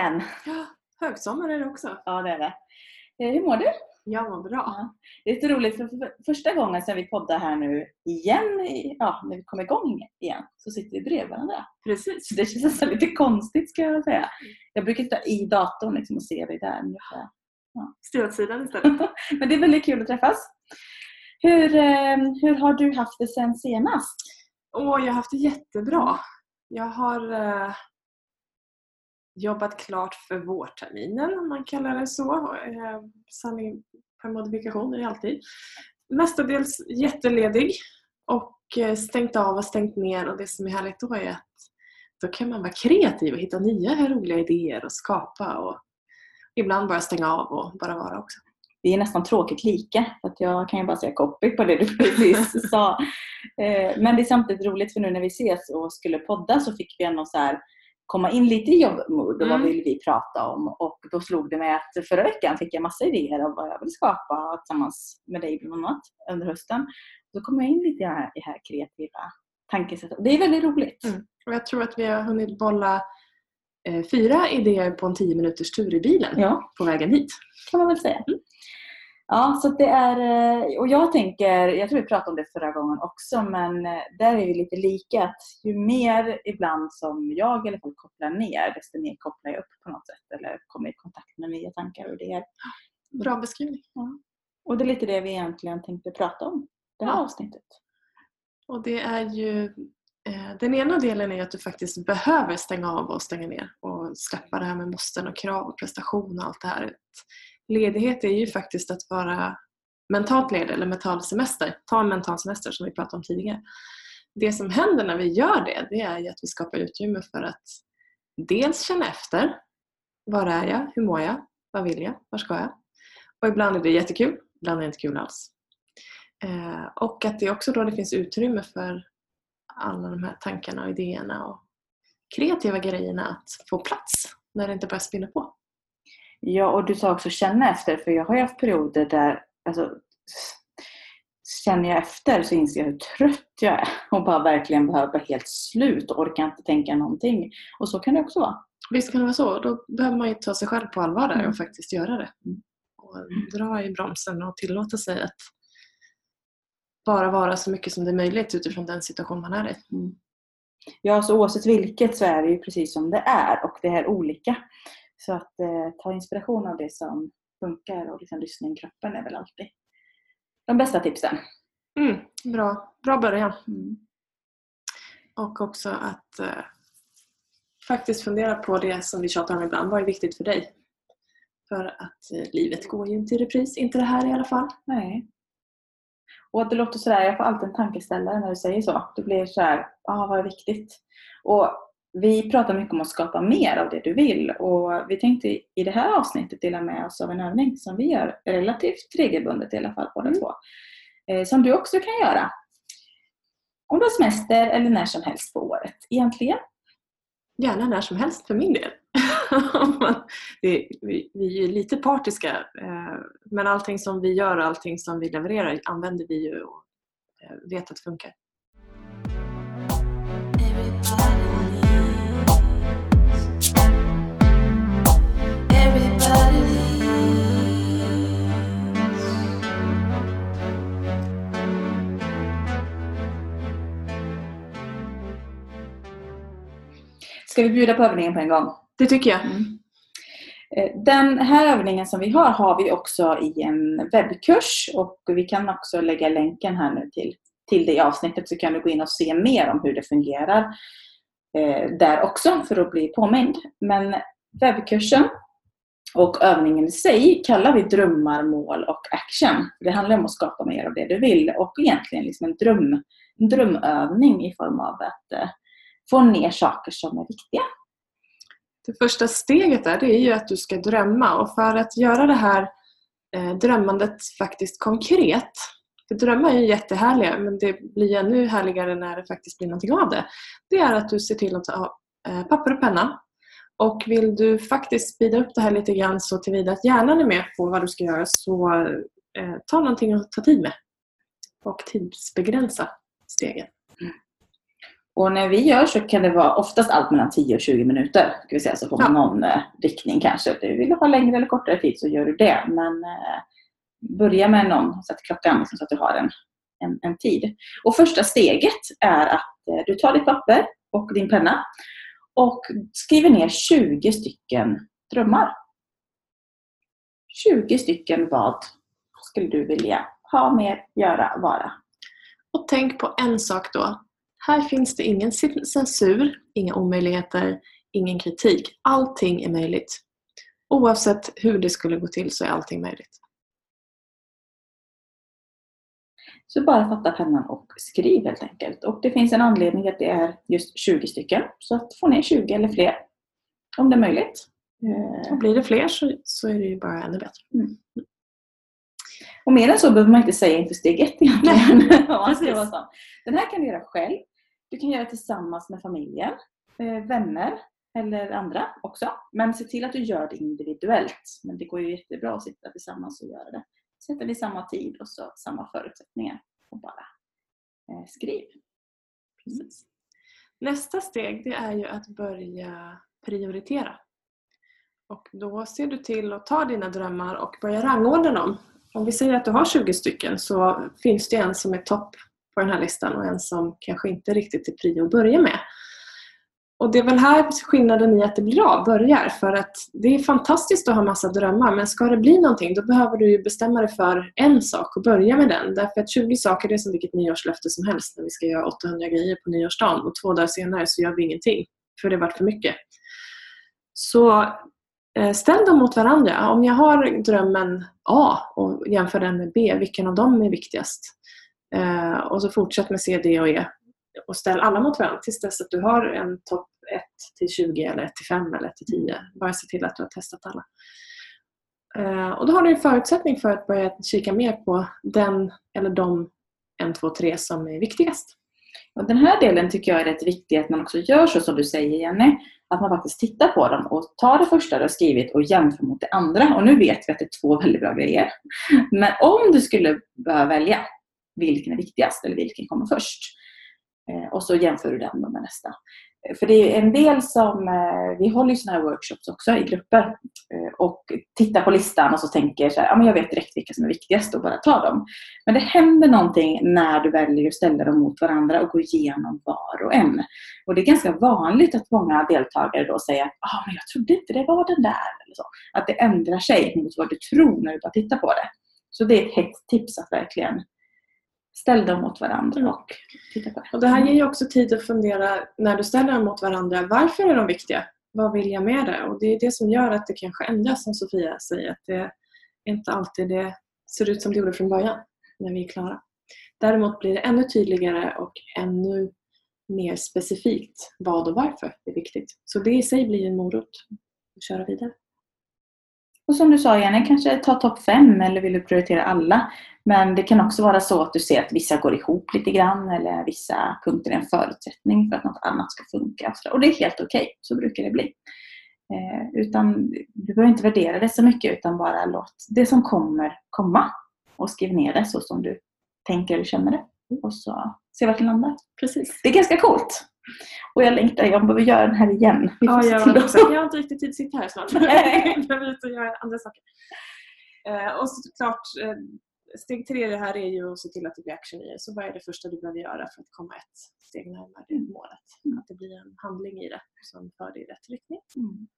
Då är det poddags igen. Ja, högsommar är det också. Ja, det är det. Eh, Hur mår du? Jag mår bra. Ja. Det är lite roligt för för första gången sedan vi poddar här nu igen, ja, när vi kommer igång igen, så sitter vi bredvid varandra. Precis. Så det känns nästan lite konstigt ska jag säga. Jag brukar sitta i datorn liksom och se dig där. ungefär. Styr åt sidan istället. Men det är väldigt kul att träffas. Hur, eh, hur har du haft det sen senast? Åh, jag har haft det jättebra. Jag har eh, jobbat klart för vårterminen, om man kallar det så. Eh, sanning per modifikation är det alltid. Mestadels jätteledig och eh, stängt av och stängt ner. Och det som är härligt då är att då kan man vara kreativ och hitta nya roliga idéer och skapa. Och ibland bara stänga av och bara vara också. Vi är nästan tråkigt lika. Att jag kan ju bara säga copy på det du precis sa. Eh, men det är samtidigt roligt för nu när vi ses och skulle podda så fick vi ändå så här komma in lite i jobbmood och vad Mm. vill vi prata om. Och då slog det mig att förra veckan fick jag massa idéer om vad jag vill skapa tillsammans med dig bland annat under hösten. Då kom jag in lite i det här, kreativa tankesättet. Det är väldigt roligt. Mm. Och jag tror att vi har hunnit bolla eh, fyra idéer på en tio minuters tur i bilen Ja. på vägen hit. kan man väl säga. Ja, så det är, eh, och jag tänker, jag tror vi pratade om det förra gången också, men eh, där är vi lite lika. Att ju mer ibland som jag alla fall kopplar ner, desto mer kopplar jag upp på något sätt. Eller kommer i kontakt med nya tankar och idéer. Bra beskrivning. Och det är lite det vi egentligen tänkte prata om det här Ja. avsnittet. Och det är ju, eh, den ena delen är att du faktiskt behöver stänga av och stänga ner och släppa det här med måsten och krav och prestation och allt det här. Ledighet är ju faktiskt att vara mentalt ledig eller mental semester. Ta en mental semester som vi pratade om tidigare. Det som händer när vi gör det, det är ju att vi skapar utrymme för att dels känna efter. Var är jag? Hur mår jag? Vad vill jag? Var ska jag? Och ibland är det jättekul, ibland är det inte kul alls. Eh, och att det också då det finns utrymme för alla de här tankarna och idéerna och kreativa grejerna att få plats när det inte börjar spinna på. Ja, och du sa också känna efter, för jag har ju haft perioder där alltså, känner jag efter så inser jag hur trött jag är och bara verkligen behöver vara helt slut och orkar inte tänka någonting. Och så kan det också vara. Visst kan det vara så. Då behöver man ju ta sig själv på allvar där Mm. och faktiskt göra det. Mm. Och dra i bromsen och tillåta sig att bara vara så mycket som det är möjligt utifrån den situation man är i. Mm. Ja, så oavsett vilket så är det ju precis som det är och det är olika. Så att eh, ta inspiration av det som funkar och liksom lyssna in kroppen är väl alltid de bästa tipsen. Mm, bra, bra början. Mm. Och också att eh, faktiskt fundera på det som vi tjatar om ibland. Vad är viktigt för dig? För att eh, livet går ju inte i repris. Inte det här i alla fall. Nej. Och att det låter sådär, jag får alltid en tankeställare när du säger så. Det blir så här, ah, vad är viktigt? Och vi pratar mycket om att skapa mer av det du vill och vi tänkte i det här avsnittet dela med oss av en övning som vi gör relativt regelbundet i alla fall båda två. Eh, som du också kan göra. Om du har semester eller när som helst på året egentligen. Gärna när som helst för min del. Vi, är lite partiska eh, men allting som vi gör och allting som vi levererar använder vi ju och eh, vet att funkar. Ska vi bjuda på övningen på en gång? Det tycker jag. Eh, Den här övningen som vi har har vi också i en webbkurs och vi kan också lägga länken här nu till, till det avsnittet så kan du gå in och se mer om hur det fungerar eh, där också för att bli påmind. Men webbkursen och övningen i sig kallar vi drömmar, mål och action. Det handlar om att skapa mer av det du vill och egentligen liksom en, dröm, en drömövning i form av att eh, få ner saker som är viktiga. Det första steget där det är ju att du ska drömma och för att göra det här eh, drömmandet faktiskt konkret för drömmar är ju jättehärliga men det blir ännu härligare när det faktiskt blir någonting av det. Det är att du ser till att ha eh, papper och penna och vill du faktiskt speeda upp det här lite grann så tillvida att hjärnan är med på vad du ska göra så eh, ta någonting att ta tid med och tidsbegränsa stegen. Och när vi gör så kan det vara oftast allt mellan 10 och 20 minuter. Ska vi säga, så får man någon eh, riktning kanske. Du vill ha längre eller kortare tid så gör du det. Men eh, börja med någon, sätt klockan liksom, så att du har en, en, en tid. Och första steget är att eh, du tar ditt papper och din penna och skriver ner 20 stycken drömmar. 20 stycken vad skulle du vilja ha mer, göra, vara? Och tänk på en sak då. Här finns det ingen censur, inga omöjligheter, ingen kritik. Allting är möjligt. Oavsett hur det skulle gå till så är allting möjligt. Så bara fatta pennan och skriv helt enkelt. Och det finns en anledning att det är just 20 stycken. Så att få ner 20 eller fler om det är möjligt. Eh, Och blir det fler så, så är det ju bara ännu bättre. Och mer än så behöver man inte säga inför steg ett egentligen. Sån. Den här kan du göra själv. Du kan göra det tillsammans med familjen, eh, vänner eller andra också. Men se till att du gör det individuellt. Men det går ju jättebra att sitta tillsammans och göra det. Sätter ni samma tid och så samma förutsättningar. Och bara eh, skriv. Precis. Nästa steg det är ju att börja prioritera. Och då ser du till att ta dina drömmar och börja rangordna dem. Om vi säger att du har 20 stycken så finns det en som är topp på den här listan och en som kanske inte riktigt är prio att börja med. Och det är väl här skillnaden i att det blir av börjar. För att det är fantastiskt att ha massa drömmar men ska det bli någonting då behöver du ju bestämma dig för en sak och börja med den. Därför att 20 saker det är som vilket nyårslöfte som helst när vi ska göra 800 grejer på nyårsdagen och två dagar senare så gör vi ingenting. För det har varit för mycket. Så eh, ställ dem mot varandra. Om jag har drömmen A och jämför den med B, vilken av dem är viktigast? Eh, och så fortsätt med C, D och E och ställ alla mot varandra tills dess att du har en topp 1 till 20 eller 1 till 5 eller 1 till 10. Bara se till att du har testat alla. Eh, och då har du en förutsättning för att börja kika mer på den eller de 1, 2, 3 som är viktigast. Och den här delen tycker jag är rätt viktig att man också gör så som du säger Jenny. Att man faktiskt tittar på dem och tar det första du har skrivit och jämför mot det andra. Och nu vet vi att det är två väldigt bra grejer. Men om du skulle behöva välja vilken är viktigast eller vilken kommer först. Eh, och så jämför du den med nästa. Eh, för det är en del som, eh, vi håller ju sådana här workshops också i grupper. Och tittar på listan och så tänker så här, ja men jag vet direkt vilka som är viktigast och bara tar dem. Men det händer någonting när du väljer att ställa dem mot varandra och gå igenom var och en. Och det är ganska vanligt att många deltagare då säger att ah, men jag trodde inte det var den där. Eller så. Att det ändrar sig mot vad du tror när du bara tittar på det. Så det är ett hett tips att verkligen ställa dem mot varandra och titta på det. Och det här ger ju också tid att fundera när du ställer dem mot varandra. Varför är de viktiga? Vad vill jag med det? Och det är det som gör att det kanske ändras som Sofia säger. Att det inte alltid det ser ut som det gjorde från början när vi är klara. Däremot blir det ännu tydligare och ännu mer specifikt vad och varför det är viktigt. Så det i sig blir en morot att köra vidare. Och som du sa Jenny, kanske ta topp fem eller vill du prioritera alla. Men det kan också vara så att du ser att vissa går ihop lite grann eller vissa punkter är en förutsättning för att något annat ska funka. Och det är helt okej, så brukar det bli. Eh, utan du behöver inte värdera det så mycket utan bara låt det som kommer komma. Och skriv ner det så som du tänker eller känner det. Och så se vart det landar. Precis. Det är ganska coolt. Och jag längtar, jag behöver göra den här igen. Vi Ja, jag, också. jag har inte riktigt tid att sitta här snart. Jag behöver ut och göra andra saker. Eh, och såklart, eh, steg tre i det här är ju att se till att det blir action i det. Så vad är det första du behöver göra för att komma ett steg närmare det målet? Att det blir en handling i det som för dig i rätt riktning. Mm.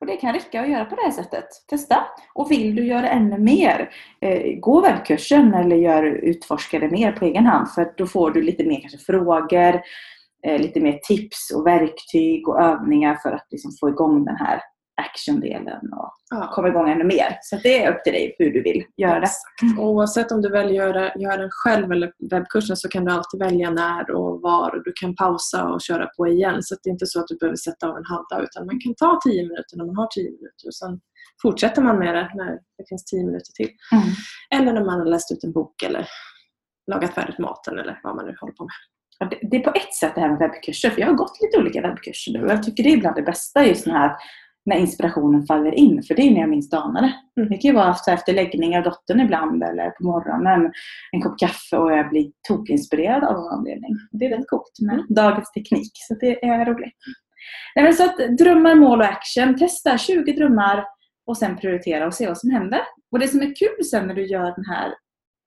Och Det kan räcka att göra på det här sättet. Testa! Och vill du göra ännu mer, eh, gå webbkursen eller gör, utforska det mer på egen hand. För då får du lite mer kanske frågor, lite mer tips och verktyg och övningar för att liksom få igång den här action-delen och Ja. komma igång ännu mer. Så det är upp till dig hur du vill göra det. Oavsett om du väljer att göra, göra den själv eller webbkursen så kan du alltid välja när och var och du kan pausa och köra på igen. Så det är inte så att du behöver sätta av en halvdag utan man kan ta 10 minuter när man har 10 minuter och sen fortsätter man med det när det finns 10 minuter till. Mm. Eller när man har läst ut en bok eller lagat färdigt maten eller vad man nu håller på med. Det, är på ett sätt det här med webbkurser, för jag har gått lite olika webbkurser nu och jag tycker det är bland det bästa just den här när inspirationen faller in. För det är när jag minst anar det. Mm. Det kan ju vara efter, läggning av dottern ibland eller på morgonen. En kopp kaffe och jag blir tokinspirerad av någon anledning. Det är rätt coolt med Mm. dagens teknik. Så det är roligt. Nej, så att drömmar, mål och action. Testa 20 drömmar och sen prioritera och se vad som händer. Och det som är kul sen när du gör den här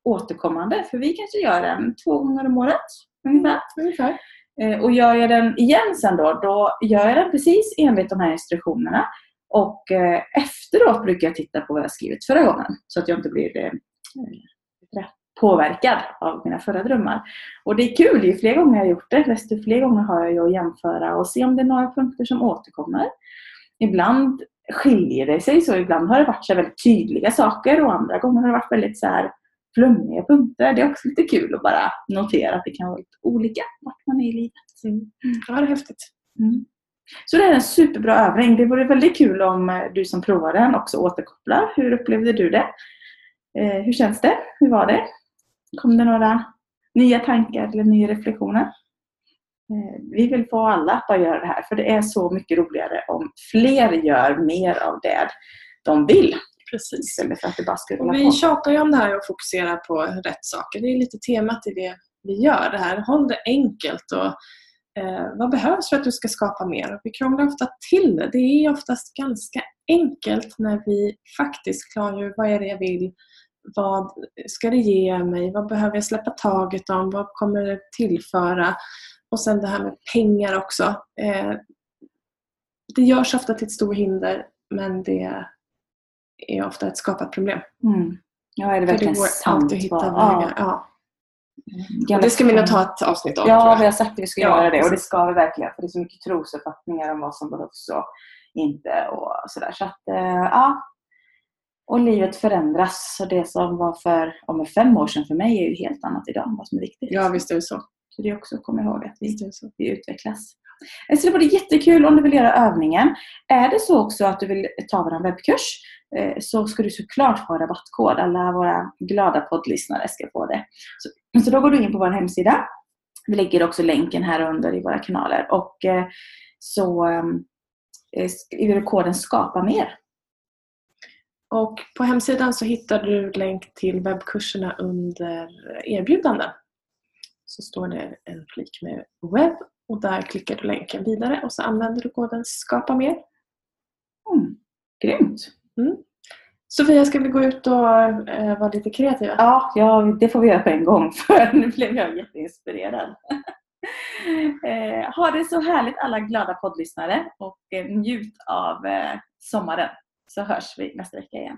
återkommande, för vi kanske gör den två gånger om året ungefär. Ungefär. Eh, Och gör jag den igen sen då, då gör jag den precis enligt de här instruktionerna. Och eh, efteråt brukar jag titta på vad jag skrivit förra gången. Så att jag inte blir eh, påverkad av mina förra drömmar. Och det är kul, ju fler gånger jag har gjort det, desto fler gånger har jag att jämföra och se om det är några punkter som återkommer. Ibland skiljer det sig så, ibland har det varit så väldigt tydliga saker och andra gånger har det varit väldigt så här flummiga punkter. Det är också lite kul att bara notera att det kan vara lite olika vart man är i livet. Ja, det är häftigt. Mm. Så det är en superbra övning. Det vore väldigt kul om eh, du som provar den också återkopplar. Hur upplevde du det? Eh, hur känns det? Hur var det? Kom det några nya tankar eller nya reflektioner? Eh, vi vill få alla att bara göra det här för det är så mycket roligare om fler gör mer av det de vill. Precis. Istället för att det bara ska rulla vi på. tjatar ju om det här och fokuserar på rätt saker. Det är lite temat i det vi gör. Det här. Håll det enkelt och eh, vad behövs för att du ska skapa mer? Vi krånglar ofta till det. Det är oftast ganska enkelt när vi faktiskt klargör vad är det jag vill? Vad ska det ge mig? Vad behöver jag släppa taget om? Vad kommer det tillföra? Och sen det här med pengar också. Eh, det görs ofta till ett stort hinder men det är ofta ett skapat problem. Mm. Ja, är det För det verkligen går sant? alltid att hitta vägar. Ja. Och det ska vi nog ta ett avsnitt om. Ja, vi har sagt att vi ska Ja, göra det och det ska vi verkligen. För det är så mycket trosuppfattningar om vad som behövs och inte och sådär. Så att, eh, ja. Och livet förändras. Så det som var för om fem år sedan för mig är ju helt annat idag än vad som är viktigt. ja, visst är det så. Så det är också att komma ihåg att vi, vi utvecklas. Så det vore jättekul om du vill göra övningen. Är det så också att du vill ta vår webbkurs eh, så ska du såklart få rabattkod. Alla våra glada poddlyssnare ska få det. Så, så då går du in på vår hemsida. Vi lägger också länken här under i våra kanaler. Och eh, så eh, skriver du koden SKAPA mer. Och på hemsidan så hittar du länk till webbkurserna under erbjudanden. Så står det en flik med webb och där klickar du länken vidare och så använder du koden SKAPA mer. Mm, grymt! Sofia, ska vi gå ut och eh, vara lite kreativa? Ja, ja, det får vi göra på en gång för nu blev jag jätteinspirerad. eh, ha det så härligt alla glada poddlyssnare och eh, njut av eh, sommaren. Så hörs vi nästa vecka igen.